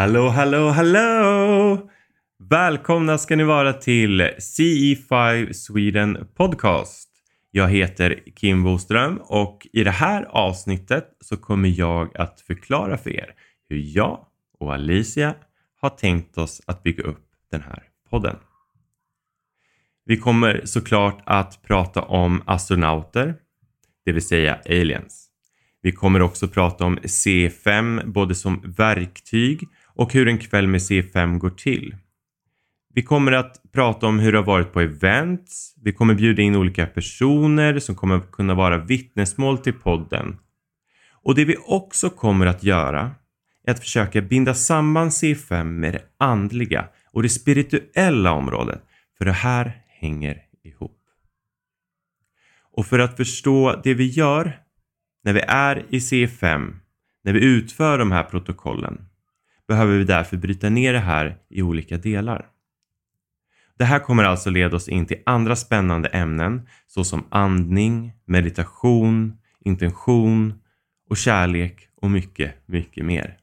Hallå, hallå, hallå! Välkomna ska ni vara till CE5 Sweden Podcast. Jag heter Kim Boström och i det här avsnittet så kommer jag att förklara för er hur jag och Alicia har tänkt oss att bygga upp den här podden. Vi kommer såklart att prata om astronauter, det vill säga aliens. Vi kommer också prata om C5 både som verktyg och hur en kväll med C5 går till. Vi kommer att prata om hur det har varit på events. Vi kommer bjuda in olika personer som kommer kunna vara vittnesmål till podden. Och det vi också kommer att göra är att försöka binda samman C5 med det andliga och det spirituella området. För det här hänger ihop. Och för att förstå det vi gör när vi är i C5, när vi utför de här protokollen, behöver vi därför bryta ner det här i olika delar. Det här kommer alltså leda oss in till andra spännande ämnen såsom andning, meditation, intention och kärlek och mycket, mycket mer.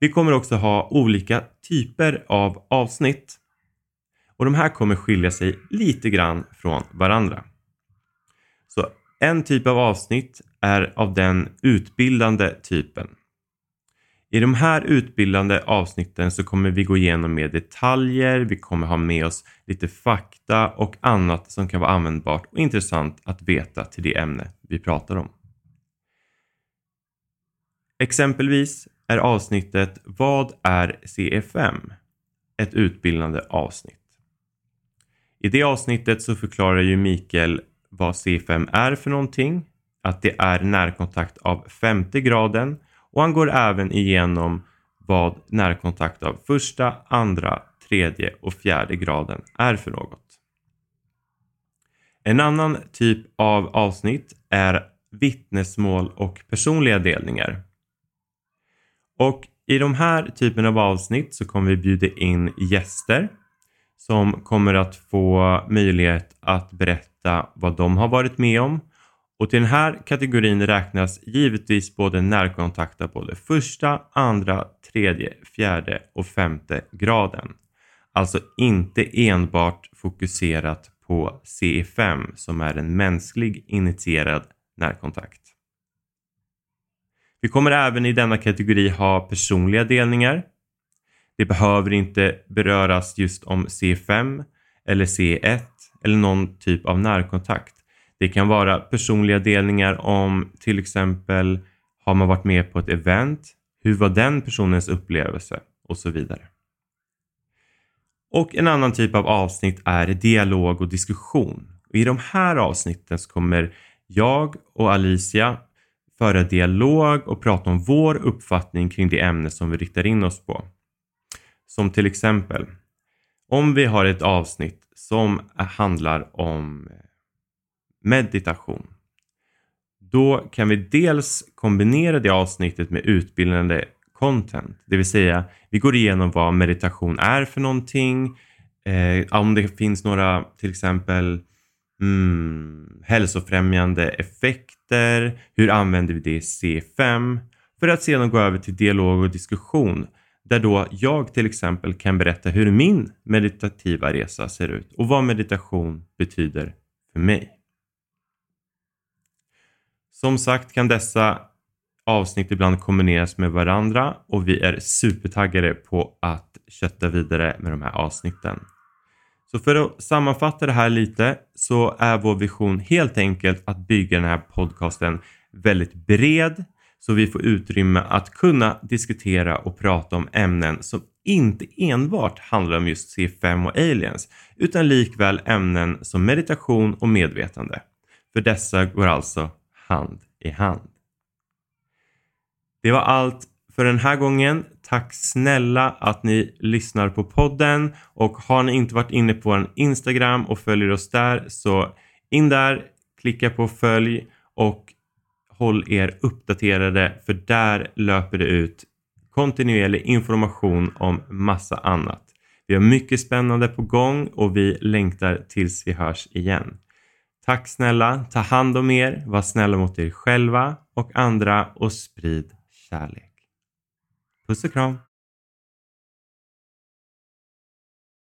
Vi kommer också ha olika typer av avsnitt och de här kommer skilja sig lite grann från varandra. Så en typ av avsnitt är av den utbildande typen. I de här utbildande avsnitten så kommer vi gå igenom mer detaljer, vi kommer ha med oss lite fakta och annat som kan vara användbart och intressant att veta till det ämne vi pratar om. Exempelvis är avsnittet Vad är CFM? Ett utbildande avsnitt. I det avsnittet så förklarar ju Mikael vad C5 är för någonting, att det är närkontakt av femte graden och han går även igenom vad närkontakt av första, andra, tredje och fjärde graden är för något. En annan typ av avsnitt är vittnesmål och personliga delningar. Och i de här typen av avsnitt så kommer vi bjuda in gäster som kommer att få möjlighet att berätta vad de har varit med om och till den här kategorin räknas givetvis både närkontakt av både första, andra, tredje, fjärde och femte graden. Alltså inte enbart fokuserat på CE5 som är en mänsklig initierad närkontakt. Vi kommer även i denna kategori ha personliga delningar. Det behöver inte beröras just om C5 eller C1 eller någon typ av närkontakt. Det kan vara personliga delningar om till exempel har man varit med på ett event? Hur var den personens upplevelse? Och så vidare. Och en annan typ av avsnitt är dialog och diskussion. Och I de här avsnitten så kommer jag och Alicia föra dialog och prata om vår uppfattning kring det ämne som vi riktar in oss på. Som till exempel, om vi har ett avsnitt som handlar om meditation. Då kan vi dels kombinera det avsnittet med utbildande content, det vill säga vi går igenom vad meditation är för någonting, eh, om det finns några till exempel mm, hälsofrämjande effekter, hur använder vi det i C5 för att sedan gå över till dialog och diskussion där då jag till exempel kan berätta hur min meditativa resa ser ut och vad meditation betyder för mig. Som sagt kan dessa avsnitt ibland kombineras med varandra och vi är supertaggade på att kötta vidare med de här avsnitten. Så för att sammanfatta det här lite så är vår vision helt enkelt att bygga den här podcasten väldigt bred så vi får utrymme att kunna diskutera och prata om ämnen som inte enbart handlar om just C5 och aliens utan likväl ämnen som meditation och medvetande. För dessa går alltså hand i hand. Det var allt för den här gången. Tack snälla att ni lyssnar på podden och har ni inte varit inne på vår Instagram och följer oss där så in där, klicka på följ och håll er uppdaterade för där löper det ut kontinuerlig information om massa annat. Vi har mycket spännande på gång och vi längtar tills vi hörs igen. Tack snälla, ta hand om er, var snälla mot er själva och andra och sprid kärlek. Puss och kram!